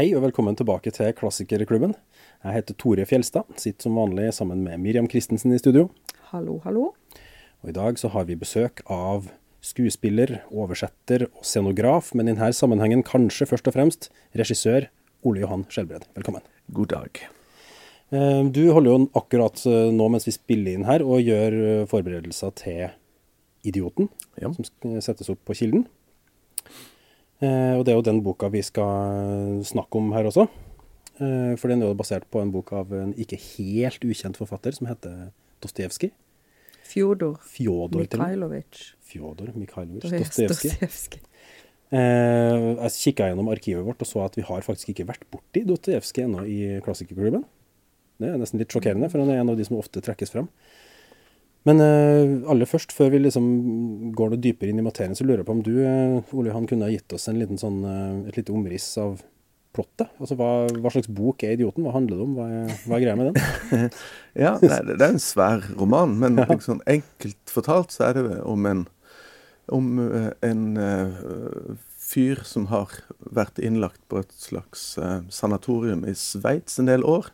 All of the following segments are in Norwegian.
Hei og velkommen tilbake til Klassikerklubben. Jeg heter Tore Fjelstad, sitter som vanlig sammen med Miriam Christensen i studio. Hallo, hallo. Og I dag så har vi besøk av skuespiller, oversetter og scenograf, men i denne sammenhengen kanskje først og fremst regissør Ole Johan Skjelbred. Velkommen. God dag. Eh, Du holder jo akkurat eh, nå mens vi spiller inn her og gjør eh, forberedelser til Idioten, Ja. som settes opp på Kilden. Eh, Og det er jo den boka vi skal snakke om her også. Eh, For den er jo basert på en bok av en ikke helt ukjent forfatter som heter Dostojevskij. Fjodor Fjodor. Mikhailovitsj. Fjodor Mikhailovic Dostojevskij. Eh, jeg kikka gjennom arkivet vårt og så at vi har faktisk ikke vært borti Dostojevskij ennå i klassikerklubben. Det er nesten litt sjokkerende, for han er en av de som ofte trekkes fram. Men eh, aller først, før vi liksom går noe dypere inn i materien, så lurer jeg på om du, eh, Ole Johan, kunne ha gitt oss en liten sånn, eh, et lite omriss av plottet? Altså hva, hva slags bok er 'Idioten'? Hva handler det om? Hva er, hva er greia med den? Ja, det er, det er en svær roman, men liksom enkelt fortalt så er det om en, om en uh, fyr som har vært innlagt på et slags uh, sanatorium i Sveits en del år,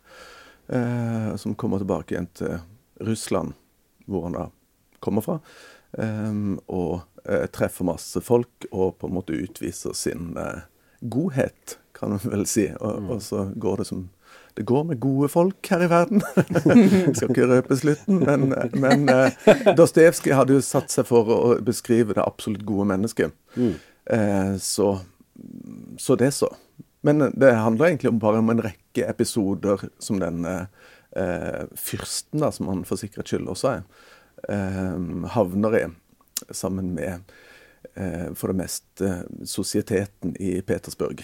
uh, som kommer tilbake igjen til Russland, hvor han da kommer fra, eh, og eh, treffer masse folk og på en måte utviser sin eh, godhet, kan man vel si. Og, og så går det som det går med gode folk her i verden. Jeg skal ikke røpe slutten, men, men uh, Dostojevskij hadde jo satt seg for å beskrive det absolutt gode mennesket. Eh, så, så det så. Men det handler egentlig om bare om en rekke episoder som den eh, eh, fyrsten, da, som han for sikkerhets skyld også er, eh, havner i, sammen med eh, for det meste sosieteten i Petersburg.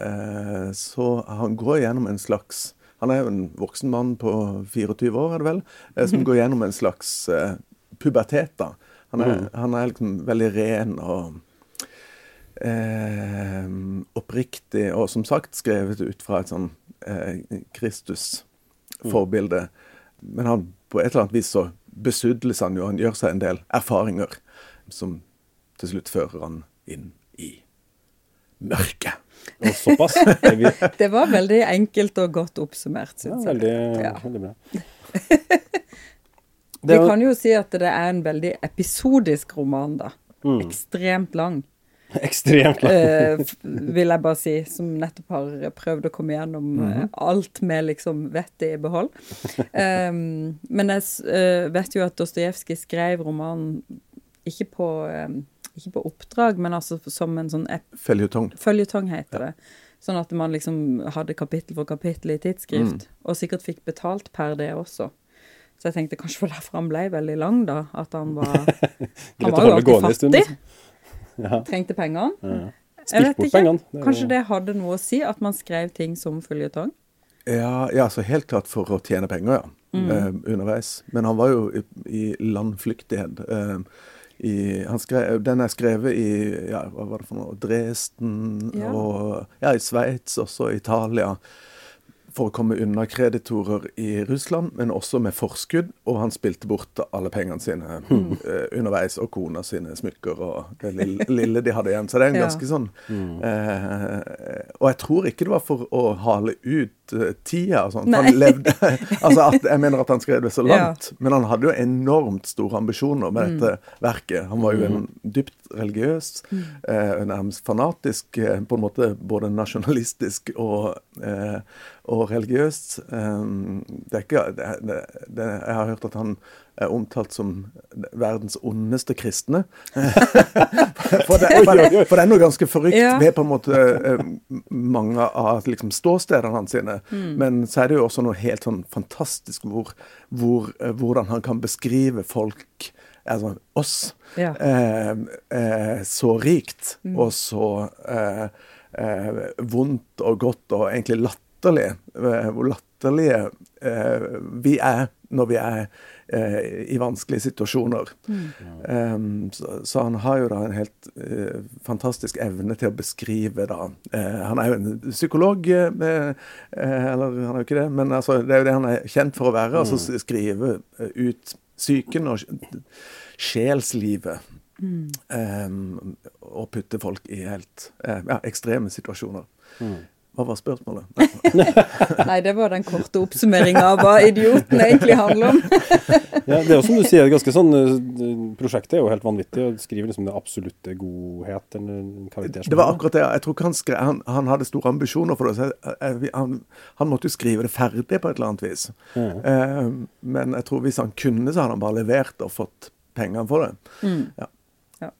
Eh, så han går gjennom en slags Han er jo en voksen mann på 24 år, er det vel, eh, som går gjennom en slags eh, pubertet. da. Han er, han er liksom veldig ren og eh, oppriktig, og som sagt skrevet ut fra et sånn eh, Kristus-forbilde. Men han, på et eller annet vis så besudles han jo, han gjør seg en del erfaringer som til slutt fører han inn i mørket. Og såpass. Det var veldig enkelt og godt oppsummert, ja, jeg. veldig, Ja. veldig bra. Vi kan jo si at det er en veldig episodisk roman, da. Mm. Ekstremt lang, Ekstremt lang. eh, vil jeg bare si. Som nettopp har prøvd å komme gjennom mm -hmm. alt med liksom vettet i behold. Um, men jeg eh, vet jo at Dostojevskij skrev romanen ikke på, um, ikke på oppdrag, men altså som en sånn ep Føljetong. Føljetong heter det. Sånn at man liksom hadde kapittel for kapittel i tidsskrift, og sikkert fikk betalt per det også. Så jeg tenkte kanskje for derfor han ble veldig lang, da. At han var Han var jo alltid gående stund, fattig. liksom. Ja. Trengte pengene. Ja. Jeg Spilt vet bort ikke. pengene. Det Kanskje det hadde noe å si, at man skrev ting som føljetong? Ja, ja, så helt klart for å tjene penger, ja. Eh, underveis. Men han var jo i, i landflyktighet. Eh, i, han skrev, den er skrevet i ja, hva var det for noe, Dresden Ja. og ja, i Sveits, også Italia. For å komme unna kreditorer i Russland, men også med forskudd. Og han spilte bort alle pengene sine eh, underveis, og kona sine smykker og det lille, lille de hadde igjen. Så det er en Ja. ganske sånn uh, Og jeg tror ikke det var for å hale ut tida og sånt. Han levde Altså, at, jeg mener at han skrev det så Ja. langt. Men han hadde jo enormt store ambisjoner med dette verket. Han var jo en dypt religiøs, eh, nærmest fanatisk, eh, på en måte både nasjonalistisk og, eh, og religiøst. Um, det er ikke det, det, det, Jeg har hørt at han er omtalt som verdens ondeste kristne. for, det, for, det, for det er noe ganske forrykt Ja. ved på en måte eh, mange av liksom, ståstedene hans sine. Men så er det jo også noe helt sånn fantastisk hvor, hvor, eh, hvordan han kan beskrive folk Altså oss. Ja. Eh, eh, så rikt og så eh, eh, vondt og godt og egentlig latterlig. Hvor latterlige eh, vi er når vi er eh, i vanskelige situasjoner. Um, så, så han har jo da en helt eh, fantastisk evne til å beskrive da eh, Han er jo en psykolog, eh, eh, eller han er jo ikke det, men altså, det er jo det han er kjent for å være. Altså skrive eh, ut psyken og sjelslivet. Um, og putte folk i helt ja, ekstreme situasjoner. Hva var spørsmålet? Nei. Det var den korte oppsummeringa av hva idioten egentlig handler om. Ja, det er jo som du sier, ganske sånn eh, Prosjektet er jo helt vanvittig. og skriver liksom det absolutte godhet. en karakter som Det var akkurat det. Jeg tror han, skrev, han, han hadde store ambisjoner for det. Så jeg, jeg, han, han måtte jo skrive det ferdig på et eller annet vis. Mm. Eh, men jeg tror hvis han kunne, så hadde han bare levert og fått pengene for det. Mm. Ja. Ja.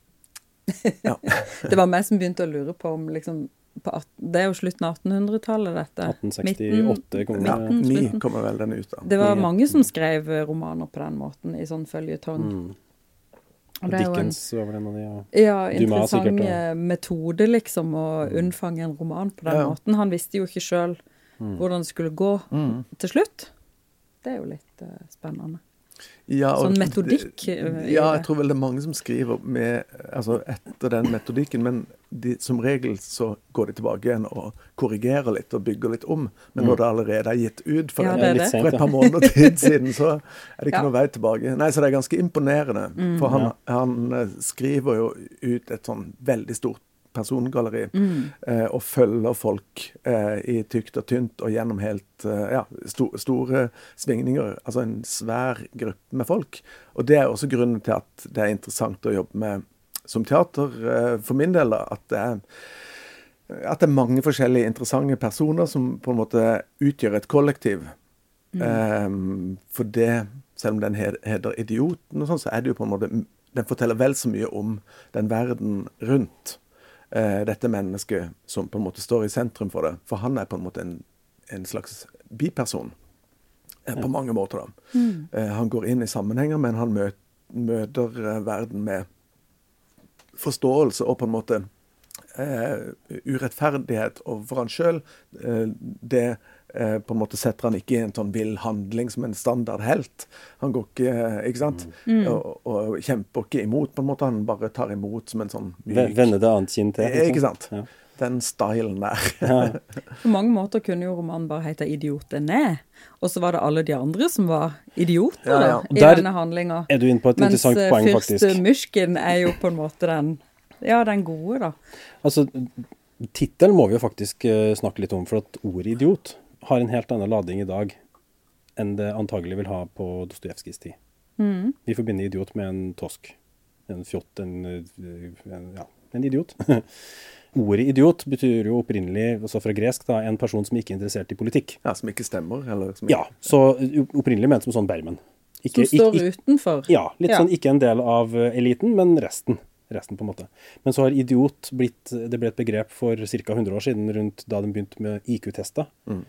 Ja. Det var meg som begynte å lure på om liksom at, Det er jo slutten av 1800-tallet, dette. 1868 kommer, Ja, midten, Ni kommer vel den ut da. Det var mange som skrev eh, romaner på den måten, i sånn føljetong. Mm. Dickens var vel en av de, ja. ja, Dumas sikkert, interessant ja. eh, metode, liksom, å unnfange en roman på den Ja. måten. Han visste jo ikke sjøl Mm. hvordan det skulle gå Mm. til slutt. Det er jo litt uh, spennende. Ja, og Sånn metodikk, Det, Ja, jeg tror vel det er mange som skriver med, altså etter den metodikken, men de, som regel så går de tilbake igjen og korrigerer litt og bygger litt om. Men når det allerede er gitt ut for, Ja, det er det. for et par måneder tid siden, så er det ikke Ja. noe vei tilbake. Nei, Så det er ganske imponerende. Mm. For han, Ja. han eh, skriver jo ut et sånn veldig stort persongalleri. Mm. eh, og følger folk eh, i tykt og tynt og gjennom helt eh, ja, sto, store svingninger. Altså en svær gruppe med folk. Og det er også grunnen til at det er interessant å jobbe med som teater, eh, for min del. At det er at det er mange forskjellige interessante personer som på en måte utgjør et kollektiv. Eh, for det, selv om den he- heter 'Idioten', og sånn, så er det jo på en måte Den forteller vel så mye om den verden rundt eh, dette mennesket som på en måte står i sentrum for det. For han er på en måte en, en slags biperson. eh, På mange måter, da. Eh, han går inn i sammenhenger, men han møter, møter verden med forståelse og på en måte eh, urettferdighet overfor han sjøl. Eh, det eh, på en måte setter han ikke i en sånn vill handling som en standard helt. Han går ikke eh, ikke sant? Og, og kjemper ikke imot, på en måte. Han bare tar imot som en sånn myk Vende det annet kinn til. Eh, Ikke sant? Ja. Den stylen der. På mange måter kunne jo romanen bare hete 'Idiotené', og så var det alle de andre som var idioter Ja, ja. i Der- denne handlinga. Er du inne på et Mens interessant eh, poeng, faktisk. Myrsken er jo på en måte den Ja, den gode, da. Altså, Tittelen må vi jo faktisk eh, snakke litt om, for at ordet idiot har en helt annen lading i dag enn det antagelig vil ha på Dostojevskijs tid. Mm. Vi forbinder idiot med en tosk. En fjott, en, eh, en Ja, en idiot. Ordet idiot betyr jo opprinnelig, altså fra gresk, da, en person som ikke er interessert i politikk. Ja, Som ikke stemmer? Eller som Ja, så opprinnelig ment som sånn bermen. Som står utenfor. Ja, litt Ja. sånn ikke en del av eh, eliten, men resten. Resten på en måte. Men så har idiot blitt Det ble et begrep for ca. 100 år siden, rundt da de begynte med IQ-tester. Mm.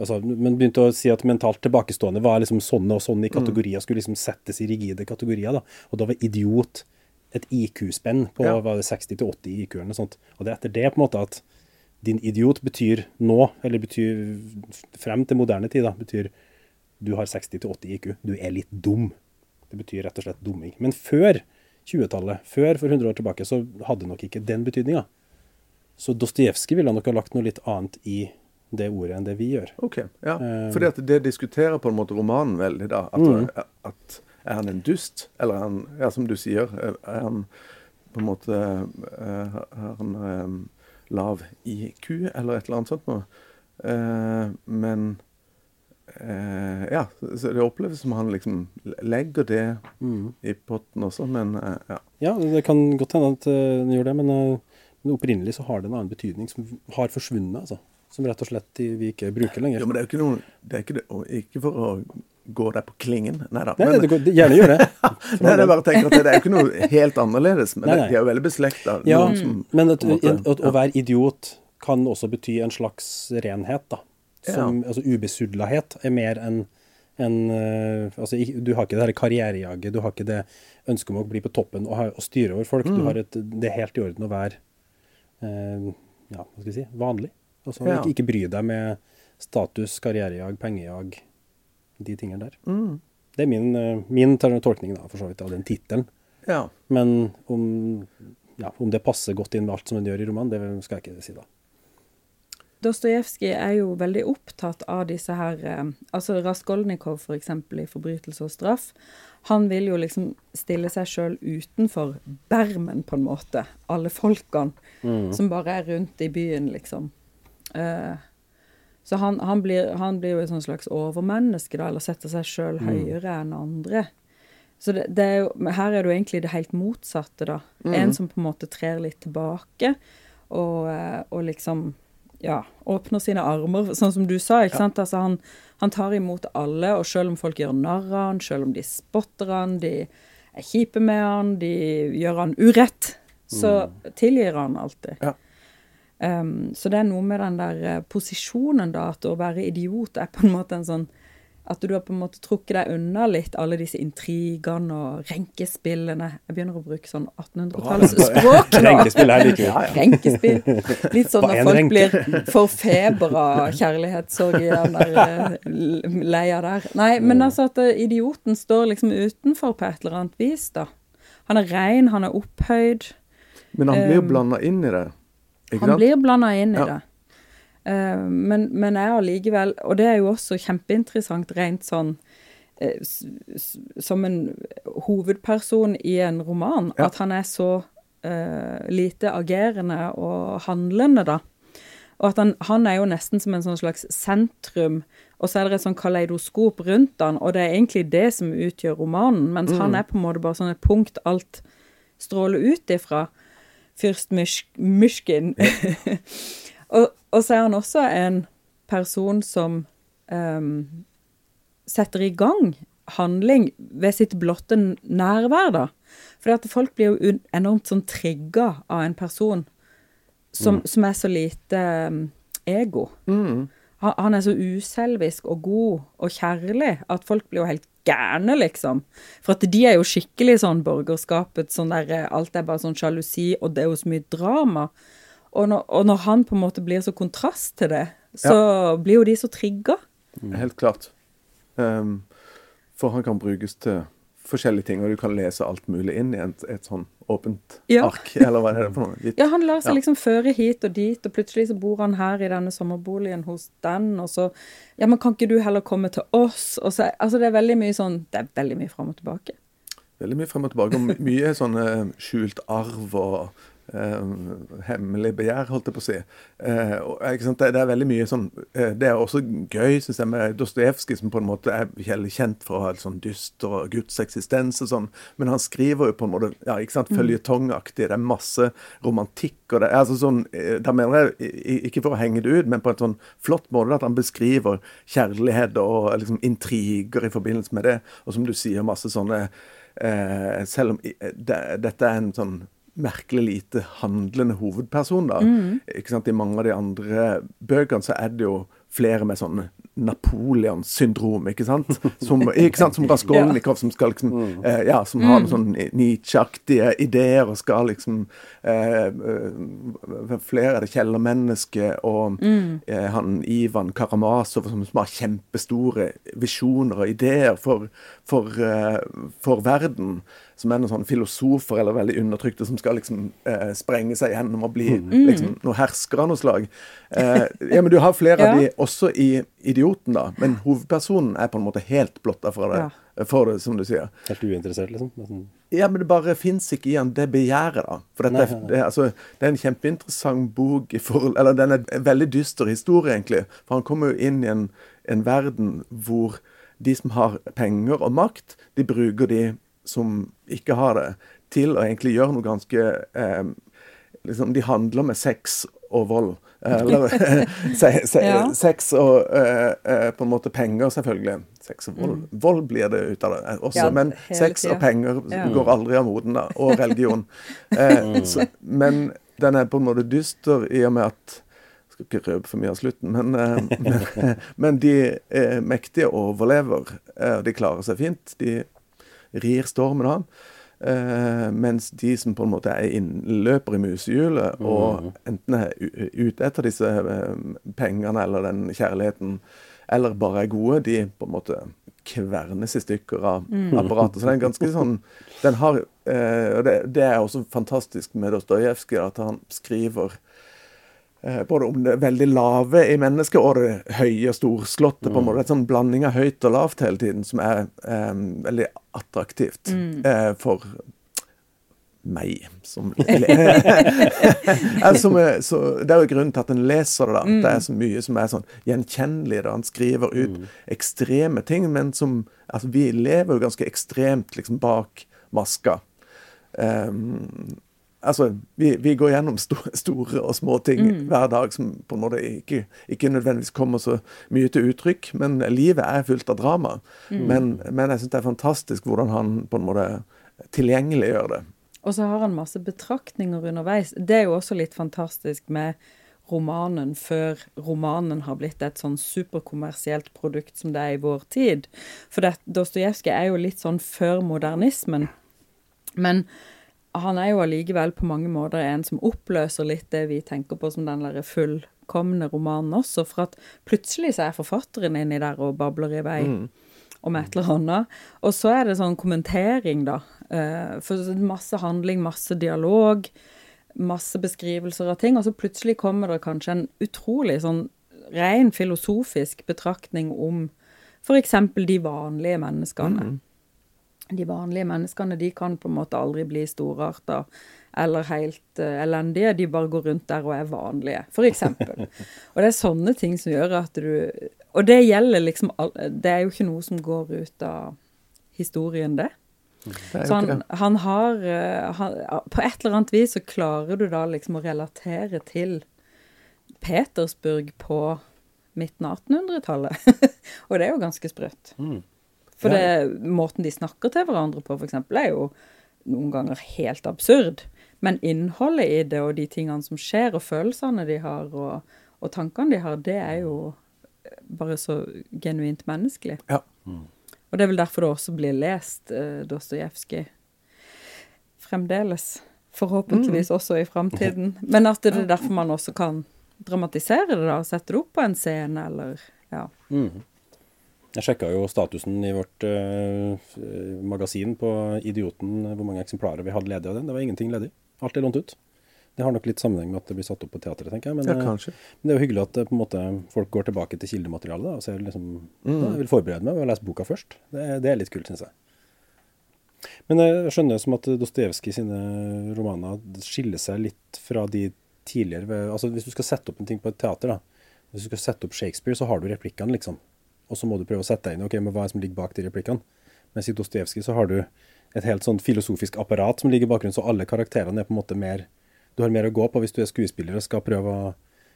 Altså, men begynte å si at mentalt tilbakestående var liksom sånne og sånne i kategorier, skulle liksom settes i rigide kategorier. da. Og da var idiot et IQ-spenn på Ja. var det 60 til 80 IQ eller noe sånt. Og det er etter det på en måte at din idiot betyr nå, eller betyr frem til moderne tid, da, betyr du har 60 til 80 IQ. Du er litt dum. Det betyr rett og slett dumming. Men før 20-tallet, før for 100 år tilbake, så hadde nok ikke den betydninga. Så Dostojevskij ville nok ha lagt noe litt annet i det ordet enn det vi gjør. OK. ja. Um, Fordi at det diskuterer på en måte romanen veldig, da. At, Mm. at er han en dust, eller er han, ja, som du sier, er han på en måte Er Har han eh, lav IQ, eller et eller annet sånt noe? Eh, men eh, Ja, så det oppleves som han liksom legger det Mm. i potten også, men eh, ja. Ja, det kan godt hende at han den gjør det, men, eh, men opprinnelig så har det en annen betydning som har forsvunnet, altså. Som rett og slett vi ikke bruker lenger. Ja, men det er jo ikke noe det er ikke, det, ikke for å gå deg på klingen, nei da. Nei, det gjerne gjør det. Nei, jeg bare tenker at det er jo ikke noe helt annerledes, men Nei, nei. de er jo veldig beslekta. Ja, som- men at, måte- at, å være idiot kan også bety en slags renhet, da. Som, Altså ubesudlahet er mer enn en, eh, altså, Du har ikke det karrierejaget, du har ikke det ønsket om å bli på toppen og, ha, og styre over folk. Mm. Du har et, det er helt i orden å være eh, ja, hva skal vi si, vanlig. Altså, Ja. ikke, ikke bry deg med status, karrierejag, pengejag, de tingene der. Mm. Det er min, eh, min tolkning da, for så vidt av den tittelen. Ja. Men om, ja, om det passer godt inn med alt som hun gjør i romanen, det skal jeg ikke si da. Dostojevskij er jo veldig opptatt av disse her eh, Altså Raskolnikov, for eksempel, i 'Forbrytelse og straff'. Han vil jo liksom stille seg sjøl utenfor bermen, på en måte. Alle folkene Mm. som bare er rundt i byen, liksom. Eh, så han, han, blir, han, blir, jo et slags overmenneske, da, eller setter seg sjøl mm. høyere enn andre. Så det, det er jo, her er det jo egentlig det helt motsatte, da. Mm. En som på en måte trer litt tilbake, og, eh, og liksom ja, åpner sine armer, sånn som du sa. ikke ja. sant? Altså han, han, tar imot alle, og selv om folk gjør narr av han, selv om de spotter han, de er kjipe med han, de gjør han urett, så mm. tilgir han alltid. Ja. Um, så det er noe med den der uh, posisjonen, da, at å være idiot er på en måte en sånn At du har på en måte trukket deg unna litt alle disse intrigene og renkespillene. Jeg begynner å bruke sånn 1800-tallsspråk nå. Renkespill er like ja, ja. Renkespill. Litt sånn når folk renke. blir forfebra kjærlighetssorg i den der uh, leia der. Nei, men mm. altså at uh, idioten står liksom utenfor på et eller annet vis, da. Han er rein, han er opphøyd. Men han blir jo um, blanda inn i det. Han blir blanda inn i ja. det. Uh, men, men jeg allikevel Og det er jo også kjempeinteressant rent sånn uh, som en hovedperson i en roman, ja. at han er så uh, lite agerende og handlende, da. Og at han, han, er jo nesten som en sånn slags sentrum, og så er det et sånn kaleidoskop rundt han, og det er egentlig det som utgjør romanen, mens mm. han er på en måte bare sånn et punkt alt stråler ut ifra fyrst Myshkin. og, og, så er han også en person som um, setter i gang handling ved sitt blotte nærvær, da. For at folk blir jo enormt sånn trigga av en person som, mm. som er så lite um, ego. Mm. Han, han, er så uselvisk og god og kjærlig at folk blir jo helt gærne, liksom. For at de er jo skikkelig sånn borgerskapet, sånn der eh, Alt er bare sånn sjalusi, og det er jo så mye drama. Og når, og når, han på en måte blir så kontrast til det, så ja. blir jo de så trigga. Helt klart. Um, for han kan brukes til forskjellige ting, og du kan lese alt mulig inn i et, et sånn åpent ja. ark, eller hva er det for noe? Litt. Ja, han lar seg ja. liksom føre hit og dit, og plutselig så bor han her i denne sommerboligen hos den, og så Ja, men kan ikke du heller komme til oss? Og så, altså, det er veldig mye sånn Det er veldig mye fram og tilbake. Veldig mye frem og tilbake, og mye sånn skjult arv og Uh, hemmelig begjær, holdt jeg på å si. Uh, det, det, er veldig mye sånn uh, Det er også gøy, syns jeg, med Dostojevskij, som på en måte er kjent for å ha et sånn dyster og Guds eksistens og sånn, men han skriver jo på en måte ja, ikke sant, mm. føljetongaktig. Det er masse romantikk. og det er altså sånn, Da mener jeg, ikke for å henge det ut, men på en sånn flott måte at han beskriver kjærlighet og liksom intriger i forbindelse med det, og som du sier, masse sånne Selv om det, dette er en sånn merkelig lite handlende hovedperson. da. Mm. Ikke sant? I mange av de andre bøkene så er det jo flere med sånn Napoleon-syndrom, ikke sant? Som, ikke sant? som Raskolnikov, som skal liksom eh, Ja, som har sånn mm. sånne Nietzsche-aktige ideer og skal liksom eh, eh Flere er det Kjellermennesket og mm. eh, han Ivan Karamazov som, som, har kjempestore visjoner og ideer for, for, eh, for verden som er noen sånne filosofer eller veldig undertrykte som skal liksom eh, sprenge seg gjennom og bli mm. liksom, noen herskere av noe slag. Eh, ja, men Du har flere ja. av de også i 'Idioten', da, men hovedpersonen er på en måte helt blotta for det, ja. for det, som du sier. Helt uinteressert, liksom? Ja, men det bare fins ikke i han det begjæret, da. For dette, nei, nei. Det, altså, det, er en kjempeinteressant bok i forhold Eller den er en veldig dyster historie, egentlig. For han kommer jo inn i en, en verden hvor de som har penger og makt, de bruker de som ikke har det, til å egentlig gjøre noe ganske eh, liksom, De handler med sex og vold. Eller se, se, ja. sex og eh, eh, på en måte penger, selvfølgelig. Sex og vold. Mm. Vold blir det ut av det også, ja, men sex tida. og penger ja. går aldri av moden, da. Og religion. Eh, mm. så, men den er på en måte dyster i og med at jeg skal ikke røpe for mye av slutten, men, eh, men, men de mektige overlever. De klarer seg fint. De rir stormen av. Uh, mens de som på en måte er innløper i musehjulet, mm. og enten er ute etter disse uh, pengene eller den kjærligheten, eller bare er gode, de på en måte kvernes i stykker av mm. apparatet. Så det er ganske sånn den har, uh, det, det, er også fantastisk med Dostojevskij, at han skriver Eh, både om det veldig lave i mennesket og det høye, og storslåtte. på en mm. måte, Et sånn blanding av høyt og lavt hele tiden, som er um, veldig attraktivt mm. uh, for meg som som er, så, Det er jo grunnen til at en leser det. da. Mm. Det er så mye som er sånn gjenkjennelig. da. Han skriver ut ekstreme ting, men som altså Vi lever jo ganske ekstremt liksom bak maska. Um, altså, vi, vi, går gjennom sto, store og små ting mm. hver dag som på en måte ikke, ikke, nødvendigvis kommer så mye til uttrykk. Men livet er fullt av drama. Mm. Men, men, jeg syns det er fantastisk hvordan han på en måte tilgjengeliggjør det. Og så har han masse betraktninger underveis. Det er jo også litt fantastisk med romanen før romanen har blitt et sånn superkommersielt produkt som det er i vår tid. For Dostojevskij er jo litt sånn før modernismen. Men han er jo allikevel på mange måter en som oppløser litt det vi tenker på som den der fullkomne romanen også. For at plutselig så er forfatteren inni der og babler i vei mm. om et eller annet. Og så er det sånn kommentering, da. Uh, for masse handling, masse dialog, masse beskrivelser av ting. Og så plutselig kommer det kanskje en utrolig sånn ren filosofisk betraktning om f.eks. de vanlige menneskene. Mm de vanlige menneskene de kan på en måte aldri bli storarta eller helt uh, elendige. De bare går rundt der og er vanlige, f.eks. og det er sånne ting som gjør at du Og det gjelder liksom Det er jo ikke noe som går ut av historien, det. det så han, han har uh, han, På et eller annet vis så klarer du da liksom å relatere til Petersburg på midten av 1800-tallet. og det er jo ganske sprøtt. Mm. For det, måten de snakker til hverandre på, f.eks., er jo noen ganger helt absurd. Men innholdet i det, og de tingene som skjer, og følelsene de har, og, og tankene de har, det er jo bare så genuint menneskelig. Ja. Mm. Og det er vel derfor det også blir lest uh, Dostojevskij fremdeles. Forhåpentligvis mm. også i framtiden. Men at det er derfor man også kan dramatisere det, da, og sette det opp på en scene, eller ja. Mm. Jeg sjekka jo statusen i vårt uh, magasin på Idioten, hvor mange eksemplarer vi hadde ledig av den. Det var ingenting ledig. Alt er lånt ut. Det har nok litt sammenheng med at det blir satt opp på teatret, tenker jeg. Men, ja, kanskje. men det er jo hyggelig at uh, måte, folk går tilbake til kildematerialet. Da, og ser liksom, mm. da, jeg vil forberede meg ved å lese boka først. Det, det er litt kult, syns jeg. Men jeg skjønner som at Dostojevskij sine romaner skiller seg litt fra de tidligere altså Hvis du skal sette opp en ting på et teater, da. Hvis du skal sette opp Shakespeare, så har du replikkene, liksom og så må du prøve å sette deg inn ok, men hva er det som ligger bak de replikkene. Mens i Dostojevskij så har du et helt sånn filosofisk apparat som ligger i bakgrunnen, så alle karakterene er på en måte mer Du har mer å gå på hvis du er skuespiller og skal prøve å,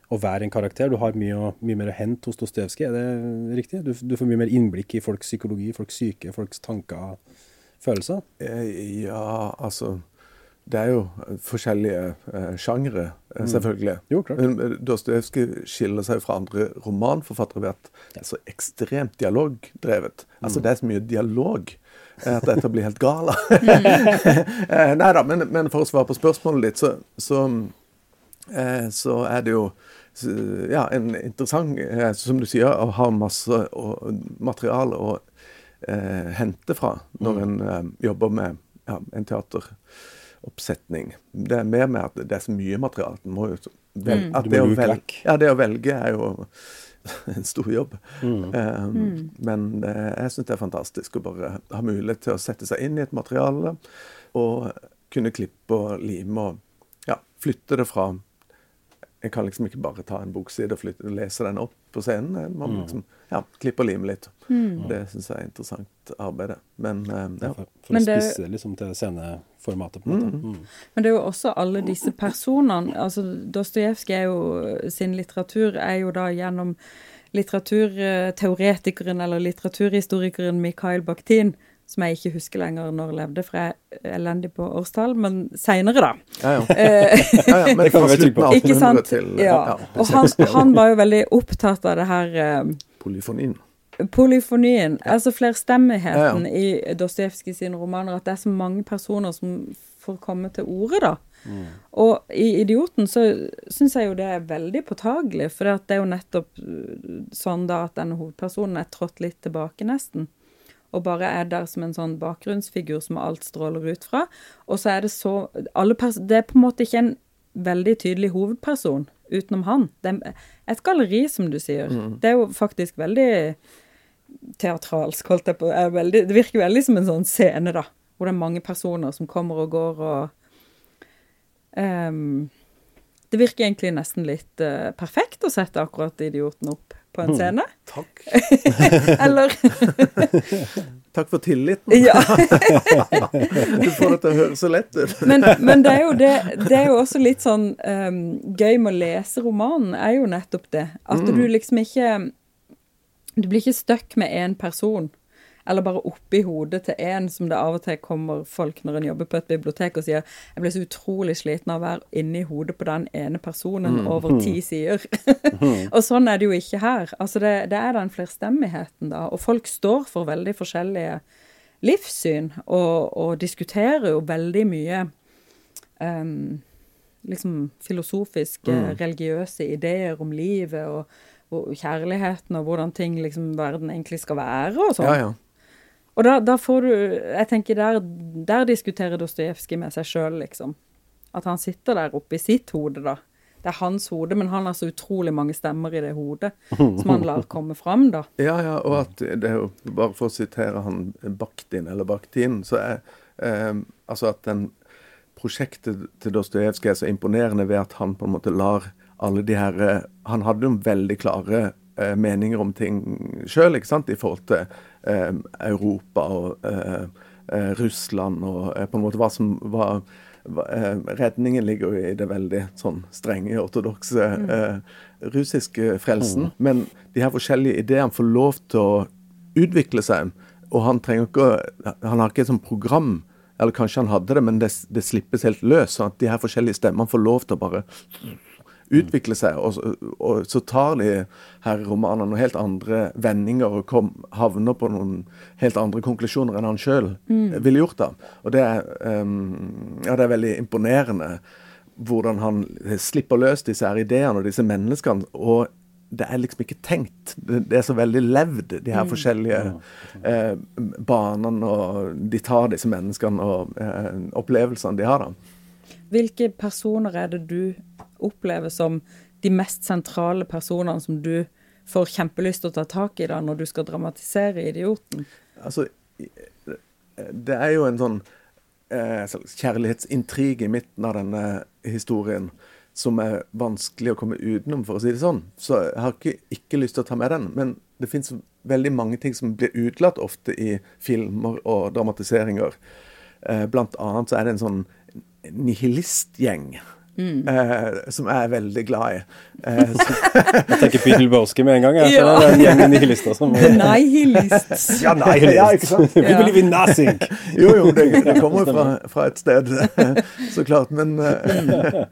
å være en karakter. Du har mye, mye mer å hente hos Dostojevskij, er det riktig? Du, du, får mye mer innblikk i folks psykologi, folks syke, folks tanker, følelser? Eh, ja, altså det er jo forskjellige eh, sjangre, eh, mm. selvfølgelig. Mm. Jo, klart. Men eh, Dostojevskij skiller seg fra andre romanforfattere ved at det er så ekstremt dialogdrevet. Altså, mm. Altså, det er så mye dialog at dette blir helt gala. Nei da, men, men, for å svare på spørsmålet ditt, så, så, så er det jo ja, en interessant Som du sier, å ha masse materiale å eh, hente fra når mm. en eh, jobber med ja, en teater oppsetning. Det er mer med at det er så mye materiale. Må jo vel, mm. det, å velge, ja, det å velge er jo en stor jobb. Mm. Um. Men uh, jeg syns det er fantastisk å bare ha mulighet til å sette seg inn i et materiale og kunne klippe og lime og ja, flytte det fra Jeg kan liksom ikke bare ta en bokside og flytte, lese den opp på scenen. Jeg må mm. liksom ja, klippe og lime litt. Mm. Det syns jeg er interessant arbeid. Men uh, ja. For, for å spisse liksom til sceneformatet, på en måte. Mm. Mm. Men det er jo også alle disse personene. altså Dostojevskij er jo sin litteratur er jo da gjennom litteraturteoretikeren eller litteraturhistorikeren Mikhail Bakhtin som jeg ikke husker lenger når jeg levde, for jeg er elendig på årstall, men seinere, da. Ja, ja. Eh, ja, ja men fra slutten av 1800 til ja. Og han, han, var jo veldig opptatt av det her Polyfonien. Polyfonien, altså flerstemmigheten i Dostojevskij sine romaner. At det er så mange personer som får komme til orde, da. Mm. Og i 'Idioten' så syns jeg jo det er veldig påtagelig, for det er jo nettopp eh, sånn da at denne hovedpersonen er trådt litt tilbake, nesten og bare er der som en sånn bakgrunnsfigur som alt stråler ut fra. Og så er det så Det er på en måte ikke en veldig tydelig hovedperson utenom han. Det er et galleri, som du sier. Mm. Det er jo faktisk veldig teatralsk, holdt jeg på veldig, Det virker veldig som en sånn scene, da. Hvor det er mange personer som kommer og går og um, Det virker egentlig nesten litt uh, perfekt å sette akkurat idioten opp på en scene. Takk. Eller Takk for tilliten. Ja. Du får det til å høres så lett ut. Men, men det er det Det er jo også litt sånn um, gøy med å lese romanen, er jo nettopp det. At du liksom ikke Du blir ikke stuck med én person. Eller bare oppi hodet til en, som det av og til kommer folk når en jobber på et bibliotek og sier 'Jeg ble så utrolig sliten av å være inni hodet på den ene personen over ti sider'. og sånn er det jo ikke her. Altså det, det er den flerstemmigheten, da. Og folk står for veldig forskjellige livssyn, og, og diskuterer jo veldig mye um, liksom filosofiske, religiøse ideer om livet og, og kjærligheten og hvordan ting liksom verden egentlig skal være og sånn. Ja, ja. Og da, da får du Jeg tenker der, der diskuterer Dostojevskij med seg sjøl, liksom. At han sitter der oppe i sitt hode, da. Det er hans hode, men han har så utrolig mange stemmer i det hodet som han lar komme fram, da. Ja, ja, og at det er jo Bare for å sitere han Bakhtin, eller Bakhtin, så er eh, Altså at den prosjektet til Dostojevskij er så imponerende ved at han på en måte lar alle de her Han hadde jo veldig klare eh, meninger om ting sjøl, i forhold til eh, Europa og eh, eh, Russland og eh, på en måte hva som var eh, Redningen ligger jo i det veldig sånn strenge, ortodokse eh, russiske frelsen. Men de her forskjellige ideene får lov til å utvikle seg. Og han trenger ikke Han har ikke et sånt program, eller kanskje han hadde det, men det, det slippes helt løs. Sånn at de her forskjellige stemmene får lov til å bare utvikle seg. Og, så- og så tar de her romanene noen helt andre vendinger og kom, havner på noen helt andre konklusjoner enn han sjøl ville gjort. da. Og det er, um, ja, det er veldig imponerende hvordan han slipper løs disse her ideene og disse menneskene. og det er liksom ikke tenkt. Det, det er så veldig levd, de her forskjellige eh, banene. Og de tar disse menneskene og eh, opplevelsene de har, da. Hvilke personer er det du opplever som de mest sentrale personene som du får kjempelyst til å ta tak i da, når du skal dramatisere 'Idioten'? Altså, det er jo en sånn eh, kjærlighetsintrige i midten av denne historien som er vanskelig å komme utenom, for å si det sånn. Så jeg har ikke, ikke lyst til å ta med den. Men det fins veldig mange ting som blir utelatt ofte i filmer og dramatiseringer. Eh, blant annet så er det en sånn nihilistgjeng. Eh, som jeg er veldig glad i. Eh, Jeg tenker Peter Lebowski med en gang. Jeg, Ja. det er en gjeng nihilister som The Nihilists. ja, nei, ja, ikke sant? We believe in nothing! Jo, jo, det, det kommer fra, fra et sted, så klart. Men eh,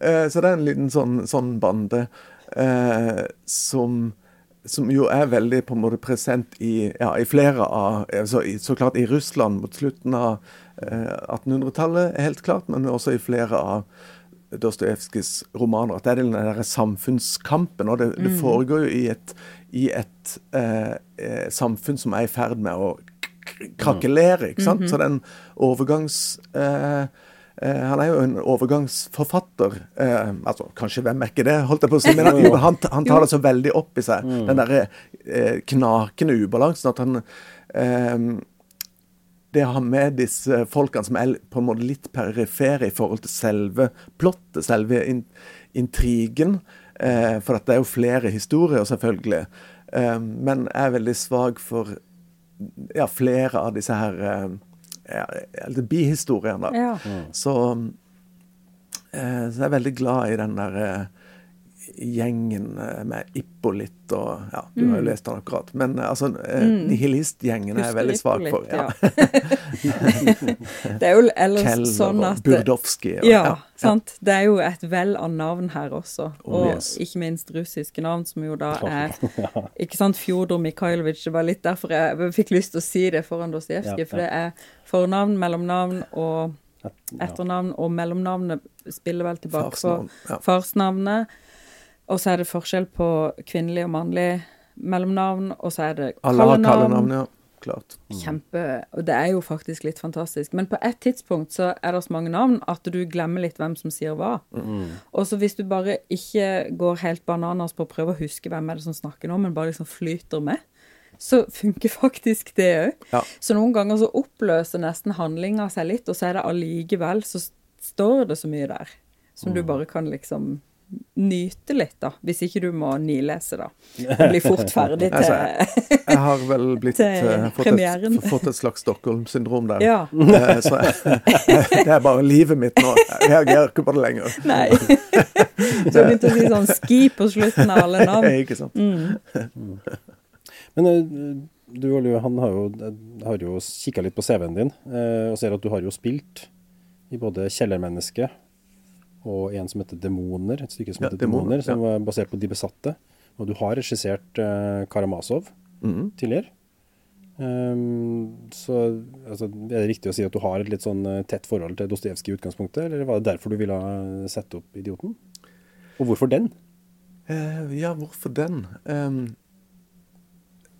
eh, Så det er en liten sånn, sånn bande eh, som som jo er veldig på en måte present i, ja, i flere av altså, i, Så klart i Russland mot slutten av eh, 1800-tallet, helt klart, men også i flere av Dostojevskijs romaner. At det er den der samfunnskampen. Og det, det foregår jo i et, i et eh, eh, samfunn som er i ferd med å krakelere, ikke sant. Så den overgangs... Eh, eh, han er jo en overgangsforfatter. Eh, altså, kanskje hvem er ikke det, holdt jeg på å si. Men han, han, han tar det så veldig opp i seg. Den derre eh, knakende ubalansen at han eh, det å ha med disse folkene som er på en måte litt perifere i forhold til selve plottet, selve in intrigen. Eh, for at det er jo flere historier, selvfølgelig. Eh, men jeg er veldig svak for ja, flere av disse her eh, ja, bihistoriene. da. Mm. Så, eh, så jeg er veldig glad i den der eh, gjengen eh, med Ippolit og Ja, du har jo lest den akkurat. Men eh, altså, mm. nihilistgjengen er jeg veldig svak for. Ja. Ja. det er jo ellers Keller sånn og at Burdovskij. og- Ja, sant. Det er jo et vell av navn her også. Oh, Og yes. ikke minst russiske navn, som jo da er Ikke sant, Fjodor Mikhailovitsj. Det var litt derfor jeg fikk lyst til å si det foran Dostojevskij. Ja, For det er fornavn, mellomnavn og etternavn, og mellomnavnet spiller vel tilbake på ja. farsnavnet. Og så er det forskjell på kvinnelig og mannlig mellomnavn, og så er det Alle har kallenavn. kallenavn, ja. Klart. Kjempe Og det er jo faktisk litt fantastisk. Men på et tidspunkt så er det så mange navn at du glemmer litt hvem som sier hva. Og så hvis du bare ikke går helt bananas på å prøve å huske hvem er det som snakker nå, men bare liksom flyter med, så funker faktisk det òg. Ja. Så noen ganger så oppløser nesten handlinga seg litt, og så er det allikevel så står det så mye der. som du bare kan liksom nyte litt, da. Hvis ikke du må nilese, da. Og bli fort ferdig til Altså, Jeg har vel blitt eh, fått, et, fått et slags Stockholm-syndrom der. Ja. Eh, Så det er bare livet mitt nå. Jeg reagerer ikke på det lenger. Nei. Du har begynt å si sånn ski på slutten av alle navn. Ikke sant? Men eh, du Olje, han har jo, har jo kikka litt på CV-en din, og ser at du har jo spilt i både 'Kjellermenneske' og en som heter 'Demoner', et stykke som Ja, heter Demoner, 'Demoner', som var basert på De besatte. Og du har regissert uh, Karamazov Mhm. tidligere. Um, så altså, er det riktig å si at du har et litt sånn eh, tett forhold til Dostojevskij i utgangspunktet, eller var det derfor du ville sette opp 'Idioten'? Og hvorfor den? Uh, ja, hvorfor den? Em,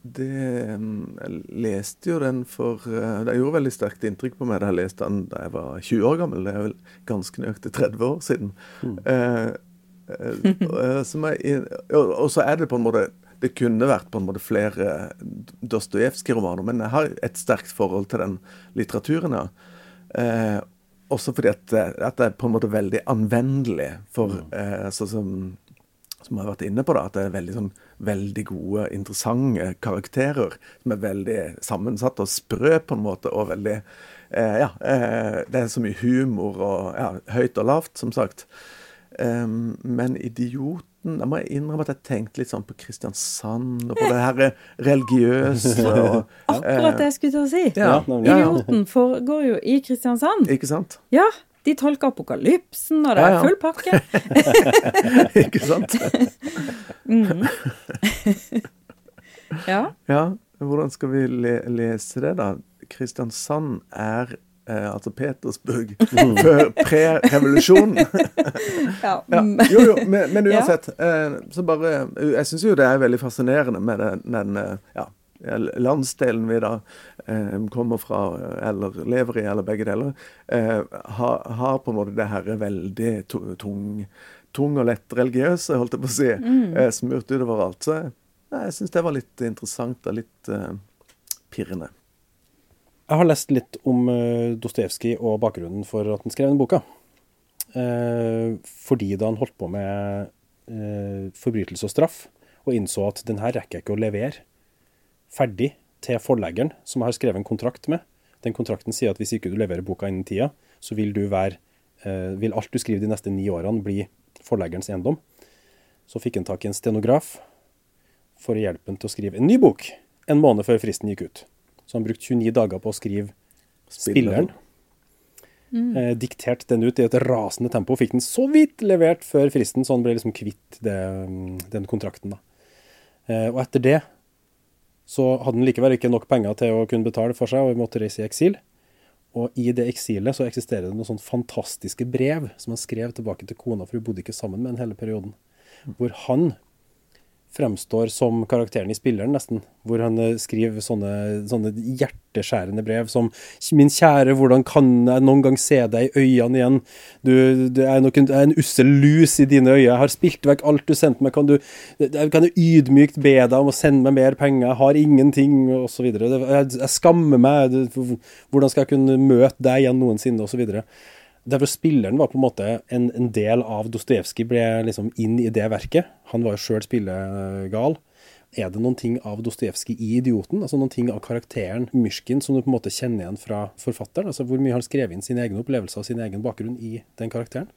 det Jeg leste jo den for eh, Det gjorde veldig sterkt inntrykk på meg da jeg leste den da jeg var 20 år gammel. Det er vel ganske nøyaktig 30 år siden. Mm. eh, og, eh, jeg- og så er det på en måte Det kunne vært på en måte flere Dostojevskij-romaner, men jeg har et sterkt forhold til den litteraturen. ja. Eh, også fordi at, det- at det er på en måte veldig anvendelig for eh, sånn som som jeg har vært inne på, da, at det er veldig, sånn, veldig gode, interessante karakterer. Som er veldig sammensatt og sprø på en måte, og veldig eh, Ja, eh, det er så mye humor og ja, høyt og lavt, som sagt. Um, men 'Idioten' Da må jeg innrømme at jeg tenkte litt sånn på Kristiansand, og på det her religiøse og Akkurat det jeg skulle til å si. Ja, ja. Idioten foregår jo i Kristiansand. Ikke sant? Ja, de tolker apokalypsen, og det er full pakke. Ikke sant? Ja. Ja, hvordan skal vi le lese det, da? Kristiansand er eh, altså Petersburg før pre-revolusjonen. ja. Ja. mm, Jo, jo, men, men Ja. uansett. Eh, så bare Jeg syns jo det er veldig fascinerende med den, den eh, ja, landsdelen vi da eh, kommer fra, eller lever i, eller begge deler, eh, har, har på en måte det her veldig tung, tung og lett religiøse, holdt jeg på å si, eh, smurt utover alt. Så nei, jeg syns det var litt interessant og litt eh, pirrende. Jeg har lest litt om uh, Dostojevskij og bakgrunnen for at han skrev den boka. Eh, fordi da han holdt på med eh, forbrytelse og straff, og innså at den her rekker jeg ikke å levere ferdig til forleggeren, som jeg har skrevet en kontrakt med. Den kontrakten sier at hvis ikke du leverer boka innen tida, så vil, du være, eh, vil alt du skriver de neste ni årene bli forleggerens eiendom. Så fikk han tak i en stenograf for å hjelpe han til å skrive en ny bok en måned før fristen gikk ut. Så han brukte 29 dager på å skrive spilleren. Eh, diktert den ut i et rasende tempo. Fikk den så vidt levert før fristen, så han ble liksom kvitt det, mm, den kontrakten. da. Eh, og etter det så hadde han likevel ikke nok penger til å kunne betale for seg, og måtte reise i eksil. Og i det eksilet så eksisterer det noen sånne fantastiske brev som han skrev tilbake til kona, for hun bodde ikke sammen med ham hele perioden. Hvor han fremstår som karakteren i spilleren, nesten. Hvor han eh, skriver sånne, sånne hjerteskjærende brev som 'Min kjære, hvordan kan jeg noen gang se deg i øynene igjen?' 'Du, du er nok en, er en ussel lus i dine øyne. Jeg har spilt vekk alt du sendte meg. Kan du jeg kan jeg ydmykt be deg om å sende meg mer penger? Jeg har ingenting', osv. Jeg, jeg skammer meg. Hvordan skal jeg kunne møte deg igjen noensinne, osv. Derfor spilleren var på en måte en, en del av Dostojevskij, ble liksom inn i det verket. Han var jo sjøl spillegal. Er det noen ting av Dostojevskij i 'Idioten'? Altså noen ting av karakteren Myrskin som du på en måte kjenner igjen fra forfatteren? Altså Hvor mye har han skrevet inn sine egne opplevelser og sin egen bakgrunn i den karakteren?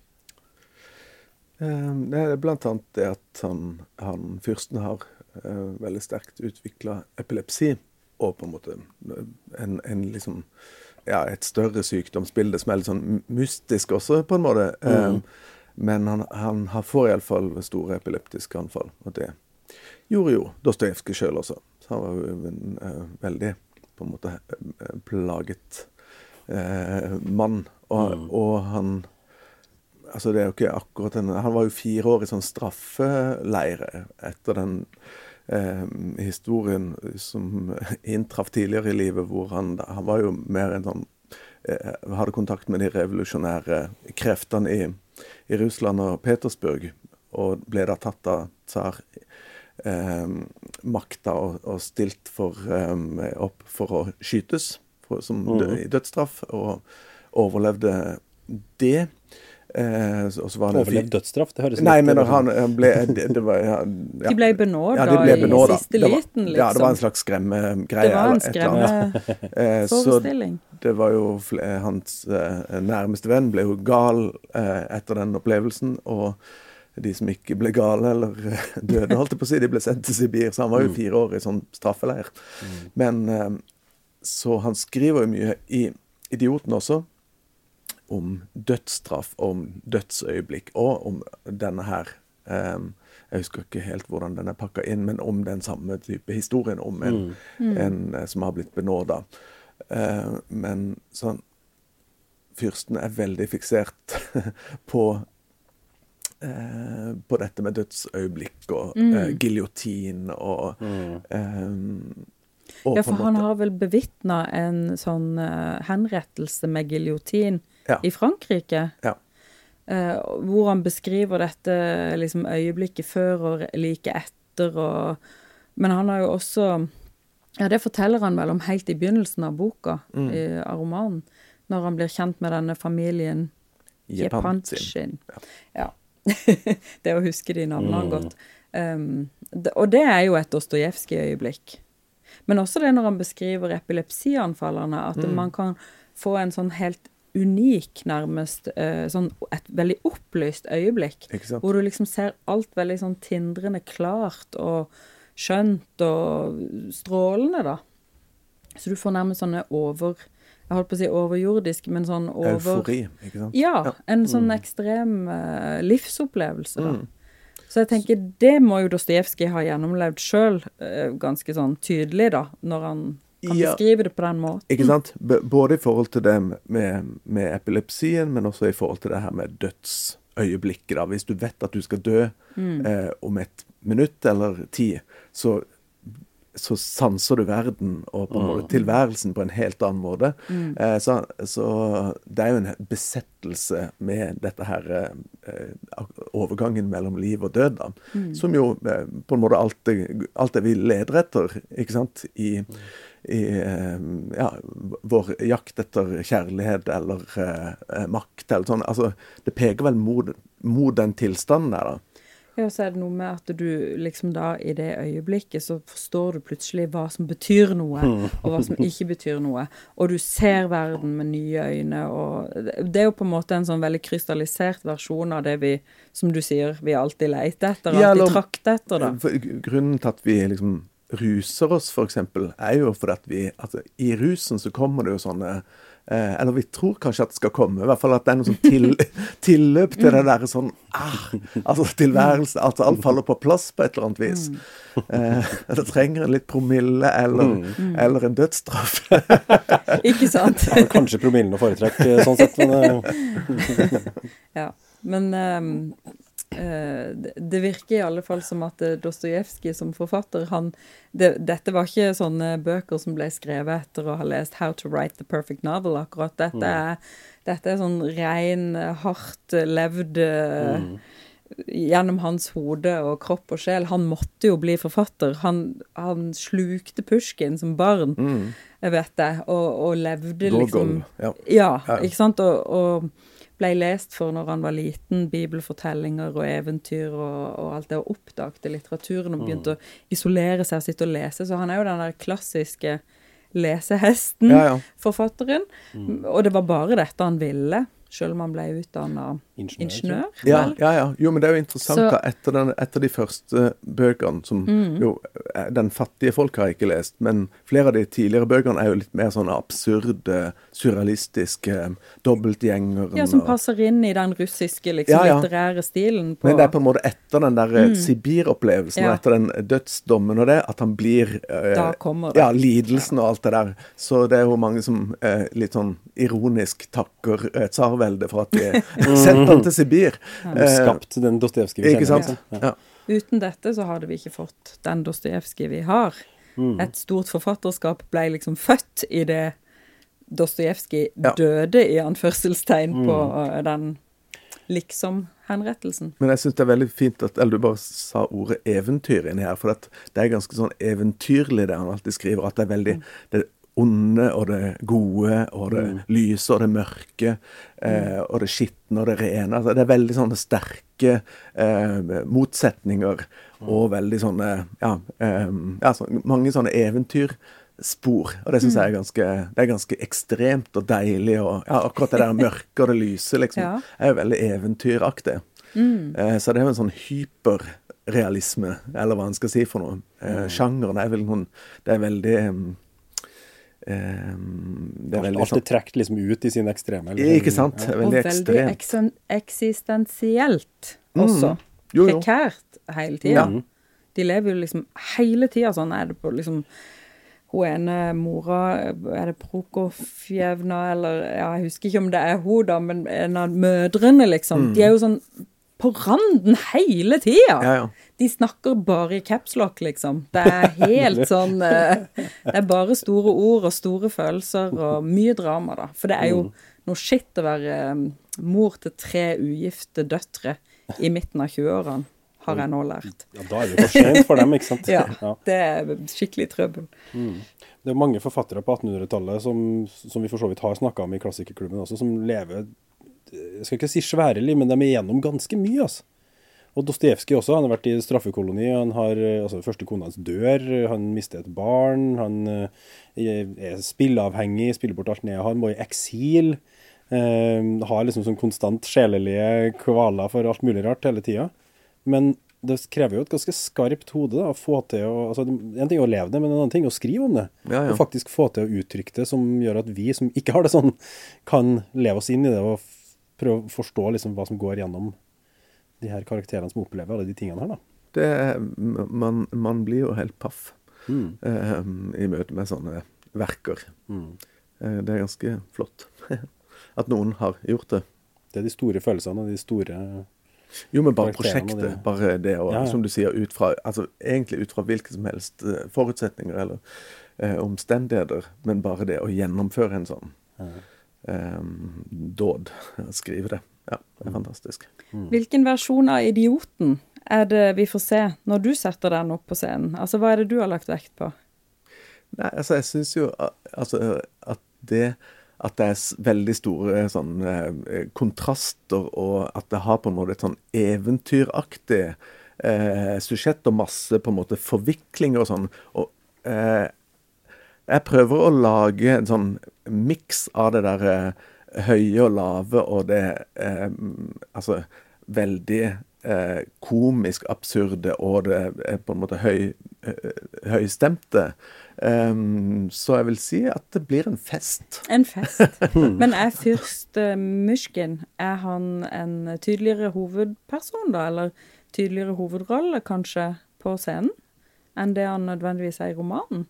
Eh, Det er blant annet det at han, han fyrsten har eh, veldig sterkt utvikla epilepsi, og på en måte eh, en, en liksom ja, et større sykdomsbilde som er litt sånn mystisk også, på en måte. Eh, men han, han har- får iallfall store epileptiske anfall, og det gjorde jo Dostojevskij sjøl også. Så han var jo en uh, veldig på en måte uh, plaget uh, mann. Og, og han Altså, det er jo ikke akkurat en Han var jo fire år i sånn straffeleire etter den eh, historien som inntraff tidligere i livet, hvor han Han var jo mer en sånn eh, Hadde kontakt med de revolusjonære kreftene i, i Russland og Petersburg, og ble da tatt av tsar eh, makta og, og stilt for, eh, opp for å skytes for, som dø, i dødsstraff, og overlevde det. Eh, så- så var han Overlevd dødsstraff, det høres Nei, men han, han ble det, det var, ja, ja. De ble benåda Ja, de ble benåda. i siste liten, liksom. Ja, det var en slags skremmegreie. Det var en skremmeforestilling. Eh, det var jo eh, hans eh, nærmeste venn ble jo gal eh, etter den opplevelsen, og de som ikke ble gale eller eh, døde, holdt jeg på å si, de ble sendt til Sibir. Så han var jo fire år i sånn straffeleir. Men eh, så han skriver jo mye i Idioten også om dødsstraff, om dødsøyeblikk, og om denne her um, Jeg husker ikke helt hvordan den er pakka inn, men om den samme type historien om en, en eh, som har blitt benåda. Uh, men sånn Fyrsten er veldig fiksert på eh, på dette med dødsøyeblikk og eh, giljotin og eh, og Ja, på en for han har vel bevitna en sånn eh, henrettelse med giljotin Ja. i Frankrike. Ja. eh, hvor han beskriver dette liksom øyeblikket før og like etter og Men han har jo også Ja, det forteller han vel om helt i begynnelsen av boka, Mm. i, av romanen. Når han blir kjent med denne familien Jepanchin. Ja. Ja. det å huske de navnene godt. Um, det, og det er jo et Dostojevskij-øyeblikk. Men også det når han beskriver epilepsianfallene, at man kan få en sånn helt unik, nærmest, eh, sånn et veldig opplyst øyeblikk. Hvor du liksom ser alt veldig sånn tindrende klart og skjønt og strålende, da. Så du får nærmest sånne over Jeg holdt på å si overjordisk, men sånn over Eufori, ikke sant? ja, en sånn ekstrem uh, livsopplevelse, da. Mm. Så jeg tenker det må jo Dostojevskij ha gjennomlevd sjøl, ganske sånn tydelig, da, når han kan Ja. beskrive det på den måten. Ikke sant? B både i forhold til det med, med epilepsien, men også i forhold til det her med dødsøyeblikket. da. Hvis du vet at du skal dø eh, om et minutt eller ti, så, så sanser du verden og på en måte tilværelsen på en helt annen måte. Eh, så, så det er jo en besettelse med dette her eh, overgangen mellom liv og død, da. Som jo eh, på en måte alt det, alt det vi leder etter, ikke sant, i, i eh, ja, vår jakt etter kjærlighet eller eh, eh, makt eller sånn. Altså, det peker vel mot, mot den tilstanden der, da. Ja, så er det noe med at du liksom da i det øyeblikket så forstår du plutselig hva som betyr noe, og hva som ikke betyr noe. Og du ser verden med nye øyne, og det er jo på en måte en sånn veldig krystallisert versjon av det vi, som du sier, vi alltid leter etter, alltid ja, trakter etter, da. Grunnen til at vi liksom ruser oss, eksempel, er jo fordi at vi altså, I rusen så kommer det jo sånne eh, Eller vi tror kanskje at det skal komme, i hvert fall at det er noe sånn til, tilløp til det derre sånn ah, Altså tilværelse At alt faller på plass på et eller annet vis. Eh, det trenger en litt promille eller, eller en dødsstraff. Ikke sant? Ja, Kanskje promillen å foretrekke, sånn sett. Men eh, Ja, men eh, det, det virker i alle fall som at uh, Dostojevskij som forfatter, han det, Dette var ikke sånne bøker som ble skrevet etter å ha lest 'How to Write the Perfect Novel', akkurat. Dette er, dette er sånn ren, eh, hardt eh, levd mm. Gjennom hans hode og kropp og sjel. Han måtte jo bli forfatter. Han, han slukte Pushkin som barn, jeg vet det, og, og levde liksom Gogol. Ja. ja, Ja. ikke sant? Og, og ble lest for når han var liten, bibelfortellinger og eventyr og, og alt det, og oppdagte litteraturen og begynte å isolere seg og sitte og lese. Så han er jo den der klassiske lesehesten, Ja, ja. forfatteren. Og det var bare dette han ville, selv om han ble utdanna Ingeniør, ingeniør. Ja, vel? ja, ja. Jo, men det er jo interessant Så- etter, den, etter de første bøkene, som jo eh, den fattige folk har ikke lest, men flere av de tidligere bøkene er jo litt mer sånn absurde, surrealistiske, dobbeltgjengeren Ja, som og- passer inn i den russiske liksom, Ja, ja. litterære stilen. På, Men det er på en måte etter den der mm. Sibir-opplevelsen Ja. og etter den dødsdommen og det, at han blir eh, Da kommer det. Ja, lidelsen og alt det der. Så det er jo mange som eh, litt sånn ironisk takker eh, tsarveldet for at de sendte han til Sibir. Ja. skapt den Dostojevskij vi ikke kjenner. sant? Ja. Ja. Uten dette så hadde vi ikke fått den Dostojevskij vi har. Et stort forfatterskap ble liksom født i det Dostojevskij Ja. døde, i anførselstegn, på uh, den liksom-henrettelsen. Men jeg syns det er veldig fint at Eller du bare sa ordet eventyr inni her. For at det er ganske sånn eventyrlig det han alltid skriver. At det er veldig det er onde og det gode, og det Mm. lyse og det mørke, eh, og det skitne og det rene. Altså, det er veldig sånne sterke eh, motsetninger, og veldig sånne Ja, eh, ja så, mange sånne eventyrspor. Og det syns jeg er ganske, det er ganske ekstremt og deilig. Og ja, akkurat det der mørke og det lyse, liksom, Ja. er jo veldig eventyraktig. Mm. så det er jo en sånn hyperrealisme, eller hva en skal si for noe. Eh, sjangeren er vel noen Det er veldig Det er veldig alt sånn er trukket liksom ut i sin ekstreme. eller Ikke sant? Ja. Og Veldig veldig ekstremt. eksistensielt også. Jo, jo. Prekært hele tida. Ja. De lever jo liksom hele tida sånn. Er det på liksom Hun ene mora, er det Prokofjevna, eller ja, Jeg husker ikke om det er hun, da, men en av mødrene, liksom. De er jo sånn på randen hele tida. Ja, ja. De snakker bare i capslock, liksom. Det er helt sånn eh, Det er bare store ord og store følelser og mye drama, da. For det er jo noe skitt å være eh, mor til tre ugifte døtre i midten av 20-årene, har jeg nå lært. Ja, da er det for sent for dem, ikke sant? Ja, det er skikkelig trøbbel. Det er mange forfattere på 1800-tallet som, som vi for så vidt har snakka om i klassikerklubben også, som lever Jeg skal ikke si svære men de er igjennom ganske mye, altså. Og Dostojevskij også. Han har vært i straffekoloni. Han har, eh, altså Første kona hans dør. Han mister et barn. Han eh, er spilleavhengig, spiller bort alt ned. Han må i eksil. Eh, har liksom sånn konstant sjelelige kvaler for alt mulig rart hele tida. Men det krever jo et ganske skarpt hode da, å få til å altså, En ting er å leve det, men en annen ting er å skrive om det. Ja, ja. Og faktisk få til å uttrykke det som gjør at vi som ikke har det sånn, kan leve oss inn i det og prøve å forstå liksom hva som går gjennom de her karakterene som opplever alle de tingene her. da. Det man, man blir jo helt paff Mm. eh, i møte med sånne verker. Mm. Eh, det er ganske flott at noen har gjort det. Det er de store følelsene og de store Jo, men bare prosjektet. Bare det, og Ja, ja. som du sier, ut fra altså Egentlig ut fra hvilke som helst eh, forutsetninger eller eh, omstendigheter, men bare det å gjennomføre en sånn eh, dåd, skrive det, ja, det er fantastisk. Hvilken versjon av Idioten er det vi får se når du setter den opp på scenen? Altså, hva er det du har lagt vekt på? Nei, altså, jeg syns jo altså, at det at det er veldig store sånn, kontraster, og at det har på en måte et sånn eventyraktig eh, sujett og masse på en måte forviklinger og sånn. Og eh, jeg prøver å lage en sånn miks av det der eh, høye og lave og det eh, Altså veldig eh, komisk absurde og det er på en måte høy, eh, høystemte. Um, så jeg vil si at det blir en fest. En fest. Men er fyrst uh, Myshkin er han en tydeligere hovedperson, da? Eller tydeligere hovedrolle, kanskje, på scenen? Enn det han nødvendigvis er i romanen?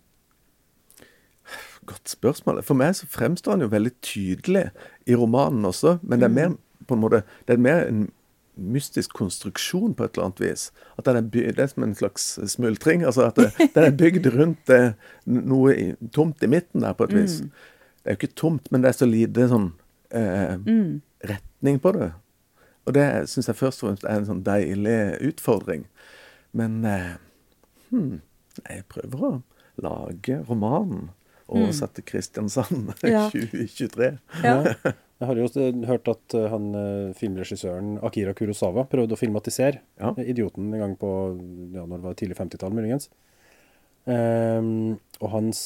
Godt spørsmål. For meg så fremstår han jo veldig tydelig i romanen også, men det er mer på en måte, det er mer en mystisk konstruksjon på et eller annet vis. At den er, bygd, det er som en slags smultring. altså at det, Den er bygd rundt noe i, tomt i midten der, på et vis. Det er jo ikke tomt, men det er så lite sånn eh, retning på det. Og det syns jeg først og fremst er en sånn deilig utfordring. Men eh, hmm, jeg prøver å lage romanen. Oversette Kristiansand Ja. 2023. Ja. Jeg har jo hørt at eh, han, eh, filmregissøren Akira Kurosawa prøvde å filmatisere Ja. 'Idioten' en gang på ja, når det var tidlig 50-tall, muligens. Um, og hans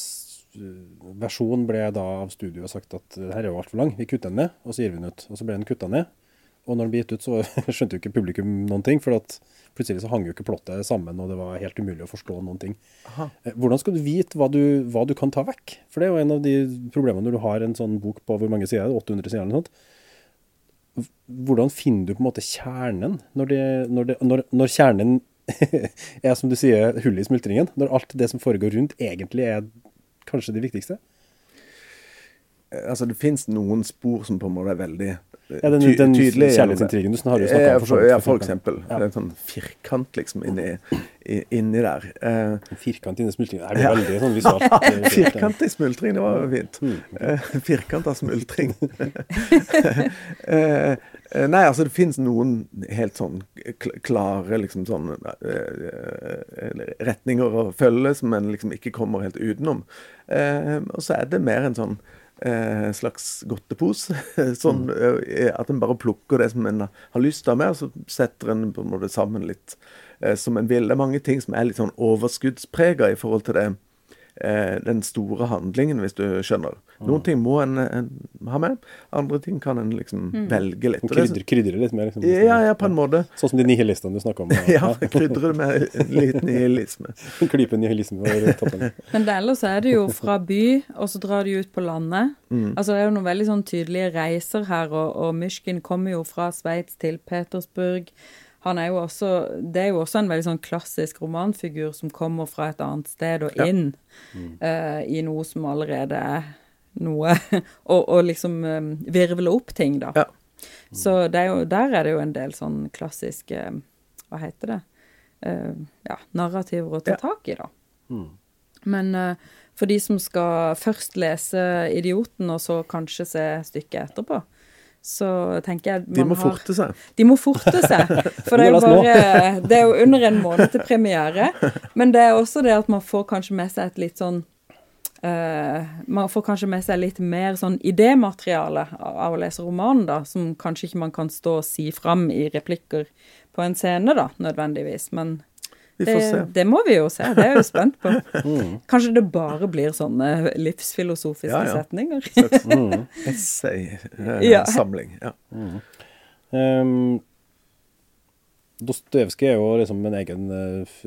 eh, versjon ble da av studioet sagt at det her er jo altfor lang, vi kutter den ned, og så gir vi den ut. Og så ble den kutta ned. Og når den ble gitt ut, så skjønte jo ikke publikum noen ting, for at plutselig så hang jo ikke plottet sammen, og det var helt umulig å forstå noen ting. Aha. Eh, Hvordan skal du vite hva du, hva du kan ta vekk? For det er jo en av de problemene når du har en sånn bok på hvor mange sider er det? 800 sider eller noe sånt. Hvordan finner du på en måte kjernen, når, det, når, det, når, når kjernen er, som du sier, hullet i smultringen? Når alt det som foregår rundt, egentlig er kanskje det viktigste? Altså, det fins noen spor som på en måte er veldig eh, Ja, den, den tydelig kjærlighetsintrigen du har jo snakka om. for, ja, for eksempel. Ja. Det er en sånn firkant liksom inni, inni der. Uh, Firkant inni smultringen. Det er veldig sånn visualt. eh, firkant i smultring, det var fint. Eh, firkant av smultring. Eh, Nei, altså det finnes noen helt sånn klare liksom sånn retninger å følge som en liksom ikke kommer helt utenom. Og så er det mer en sånn eh, slags godtepose. sånn eh, at en bare plukker det som en har lyst til å ha med, og så setter en på en måte sammen litt eh, som en vil. Det er mange ting som er litt sånn overskuddsprega i forhold til det den store handlingen, hvis du skjønner. Noen ting må en, en ha med, andre ting kan en liksom velge litt. Og krydre krydder litt mer, liksom. ja, ja, på en måte. Sånn som de nihilistene du snakka om. Ja, krydre det med en liten nihilisme. En klype nihilisme over toppen. Men ellers er det jo fra by, og så drar de ut på landet. Altså Det er jo noen veldig sånn tydelige reiser her, og, og Myshkin kommer jo fra Sveits til Petersburg. Han er jo også, Det er jo også en veldig sånn klassisk romanfigur som kommer fra et annet sted og Ja. inn uh, i noe som allerede er noe, og, og liksom um, virvle opp ting, da. Ja. Så det er jo, der er det jo en del sånn klassiske Hva heter det? Uh, ja, narrativer å ta tak i, da. Men uh, for de som skal først lese 'Idioten', og så kanskje se stykket etterpå, så tenker jeg De må har- forte seg. De må forte seg. For det er, jo bare, det er jo under en måned til premiere. Men det er også det at man får kanskje med seg et litt sånn uh, Man får kanskje med seg litt mer sånn idémateriale av av å lese romanen, da, som kanskje ikke man kan stå og si fram i replikker på en scene, da, nødvendigvis. Men Vi får se. det, det må vi jo se, det er jeg jo spent på. Kanskje det bare blir sånne livsfilosofiske Ja, ja. setninger. Mm. Essay-samling. Ja. Um, Dostojevskij er jo liksom en egen, eh,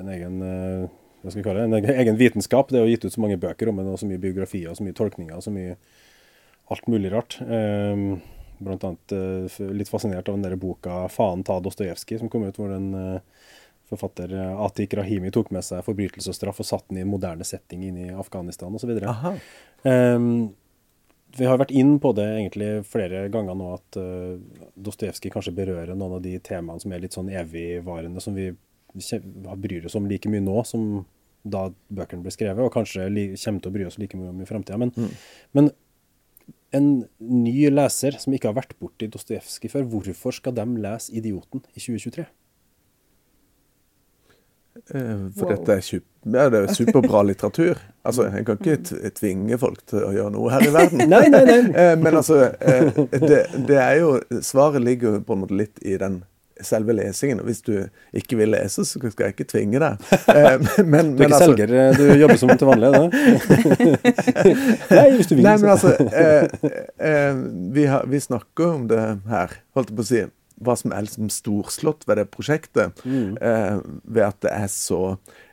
en egen eh, hva skal vi kalle det, en egen- vitenskap. Det er jo gitt ut så mange bøker om ham, og så mye biografier, og så mye tolkninger, og så mye alt mulig rart. Um, blant annet eh, litt fascinert av den der boka 'Faen ta Dostojevskij', som kom ut, hvor den eh, forfatter eh, Atik Rahimi tok med seg forbrytelse og straff og satte den i en moderne setting inn i Afghanistan osv. Um, vi har vært inn på det egentlig flere ganger nå, at uh, Dostojevskij kanskje berører noen av de temaene som er litt sånn evigvarende, som vi bryr oss om like mye nå som da bøkene ble skrevet, og kanskje kommer til å bry oss like mye om i framtida. Men, men en ny leser som ikke har vært borti Dostojevskij før, hvorfor skal de lese 'Idioten' i 2023? Eh, For Wow. dette er, ja, det er superbra litteratur. Altså, Jeg kan ikke tvinge folk til å gjøre noe her i verden. Nei, nei, nei. Eh, Men altså, eh, det, det er jo Svaret ligger jo på en måte litt i den selve lesingen. Og hvis du ikke vil lese, så skal jeg ikke tvinge deg. Men, Du er men ikke altså, selger, du jobber som til vanlig, nei, hvis du vil. Nei, men altså eh, eh, vi, har, vi snakker om det her, holdt jeg på å si. Hva som er liksom storslått ved det prosjektet. Eh, ved at det er så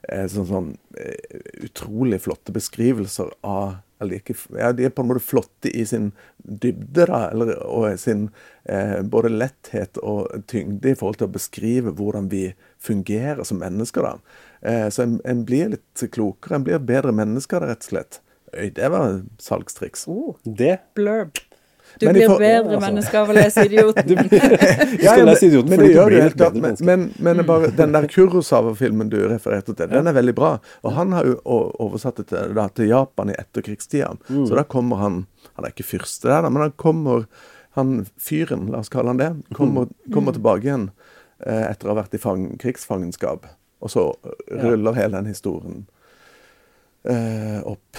eh, sånn, sånn eh, utrolig flotte beskrivelser av eller ikke, ja, De er på en måte flotte i sin dybde, da, eller, og sin eh, både letthet og tyngde i forhold til å beskrive hvordan vi fungerer som mennesker. da. Eh, så en, en blir litt klokere, en blir bedre mennesker, rett og slett. Øy, det var salgstriks. Oh, Det blurb. Du Men blir for- bedre Ja, altså. menneske av å lese 'Idioten'. Ja, skal ja, lese Idioten men fordi det du gjør blir det helt bedre Men, men, men bare, den der Kurosawa-filmen du refererte til, den er veldig bra. Og han har jo oversatt det til, da, til Japan i etterkrigstida. Mm. Så da kommer han Han er ikke fyrste der, da, men han kommer Han fyren, la oss kalle han det, kommer, Mm. kommer tilbake igjen eh, etter å ha vært i fang, krigsfangenskap. Og så ruller hele den historien eh, opp.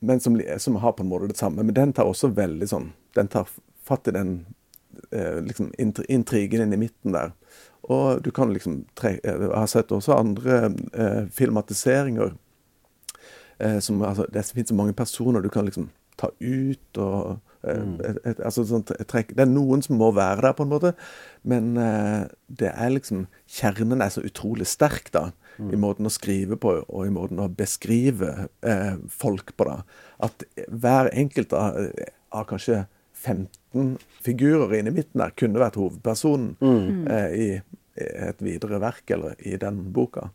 Men som, som har på en måte det samme. Men den tar også veldig sånn Den tar fatt i den eh, liksom intrigen inn i midten der. Og du kan liksom tre, eh, Jeg har sett også andre eh, filmatiseringer eh, som altså, Det finnes så mange personer du kan liksom ta ut og eh, et, et, altså sånt. Det er noen som må være der, på en måte, men eh, det er liksom Kjernen er så utrolig sterk, da. I måten å skrive på og i måten å beskrive eh, folk på. da, At hver enkelt av, av kanskje 15 figurer inne i midten der kunne vært hovedpersonen eh, i, et videre verk, eller i den boka.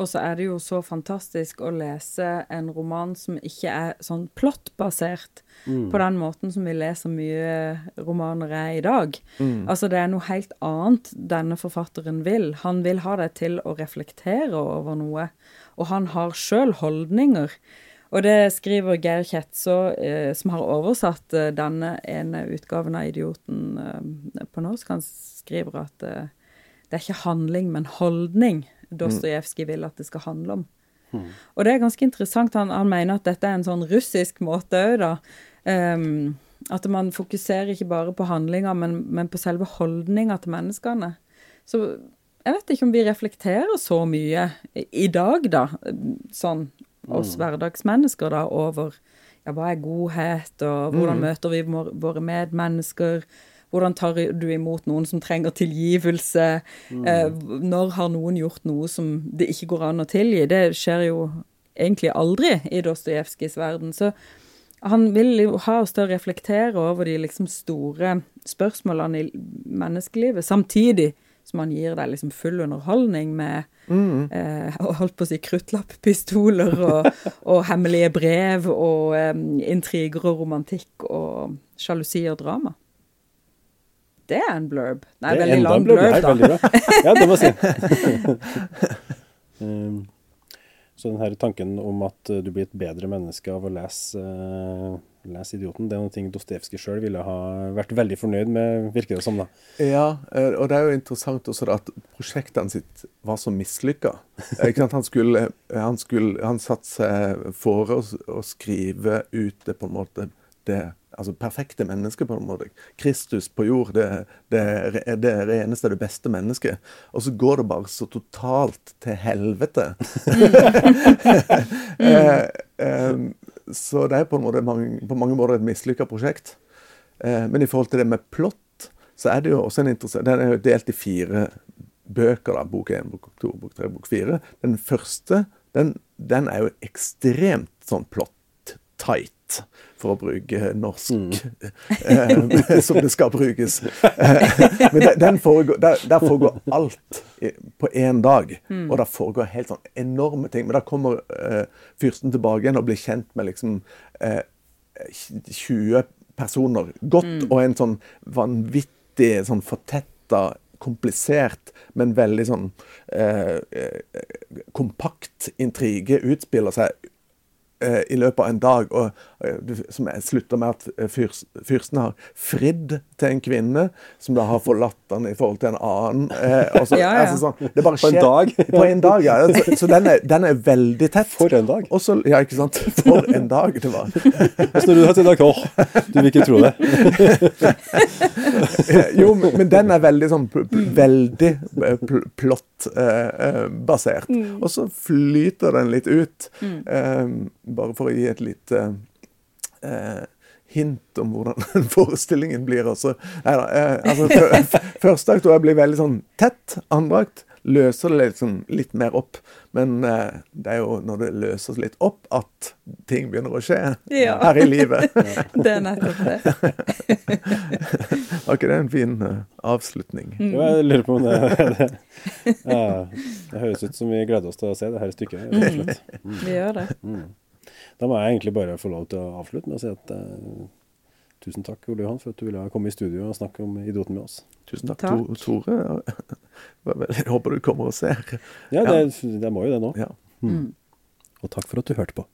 Og så er det jo så fantastisk å lese en roman som ikke er sånn plottbasert, på den måten som vi leser mye romaner er i dag. Altså det er noe helt annet denne forfatteren vil. Han vil ha deg til å reflektere over noe, og han har sjøl holdninger. Og det skriver Geir Kjetso, eh, som har oversatt eh, denne ene utgaven av 'Idioten' eh, på norsk. Han skriver at eh, det er ikke handling, men holdning Dostojevskij vil at det skal handle om. Og det er ganske interessant. Han, han mener at dette er en sånn russisk måte òg, da. Um, at man fokuserer ikke bare på handlinger, men, men på selve holdninga til menneskene. Så jeg vet ikke om vi reflekterer så mye i, i dag, da, sånn oss hverdagsmennesker, da, over ja, hva er godhet, og hvordan møter vi våre medmennesker? Hvordan tar du imot noen som trenger tilgivelse? Eh, når har noen gjort noe som det ikke går an å tilgi? Det skjer jo egentlig aldri i Dostojevskijs verden. Så han vil jo ha oss til å reflektere over de liksom store spørsmålene i menneskelivet, samtidig som han gir deg liksom full underholdning med eh, holdt på å si kruttlapppistoler og, og hemmelige brev og eh, intriger og romantikk og sjalusi og drama. Det er en blurb. Nei, veldig lang blurb. blurb, da. veldig bra. Ja, det må jeg si. um, så den her tanken om at du blir et bedre menneske av å lese, uh, lese 'Idioten', det er noe ting Dostojevskij sjøl ville ha vært veldig fornøyd med, virker det som. da. Ja, eh, og det er jo interessant også at prosjektene sitt var så mislykka. Han, skulle, han, skulle, han satte seg for å, skrive ut det på en måte det altså perfekte mennesket, på en måte. Kristus på jord, det, det, er det reneste, det beste mennesket. Og så går det bare så totalt til helvete. eh, eh, så det er på, måte på mange måter et mislykka prosjekt. Eh, men i forhold til det med plott, så er det jo også en interessant Den er jo delt i fire bøker. da, Bok én, bok to, bok tre, bok fire. Den første den, den er jo ekstremt sånn for å bruke norsk eh, som det skal brukes. Eh, men foregår, der, der foregår alt på én dag. Og det foregår helt sånn enorme ting. Men da kommer eh, fyrsten tilbake igjen og blir kjent med liksom eh, 20 personer godt, og en sånn vanvittig sånn fortetta, komplisert, men veldig sånn eh, kompakt intrige utspiller seg eh, i løpet av en dag, og, som er- slutter med at eh, fyrsten har fridd til en kvinne, som da har forlatt han i forhold til en annen. Eh, og så- Ja, ja. Altså, sånn, det bare På en dag. På en dag, ja. Så, så den, er, den er veldig tett. For en dag. Også, ja, ikke sant? For en dag det var. Hvis når du har til dag, åh, du vil ikke tro det. Jo, men, den er veldig sånn pl pl veldig eh, basert plottbasert. Og så flyter den litt ut. Eh, bare for å gi et lite eh, hint om hvordan forestillingen blir. Også. Nei da. Eh, altså, fø- første akt tror jeg blir veldig sånn tett. Andre akt løser det liksom litt mer opp. Men eh, det er jo når det løses litt opp, at ting begynner å skje Ja. her i livet. Det er nettopp det. Var ikke det en fin uh, avslutning? Mm. Jo, jeg lurer på om det, det, ja, det høres ut som vi gleder oss til å se det her stykket. Mm. slett. Vi gjør det. Da må jeg egentlig bare få lov til å avslutte med å si at uh, tusen takk, Ole Johan, for at du ville komme i studio og snakke om idioten med oss. Tusen takk, Takk. To- Tore. Jeg håper du kommer og ser. Ja, det, det må jo det nå. Ja. Og takk for at du hørte på.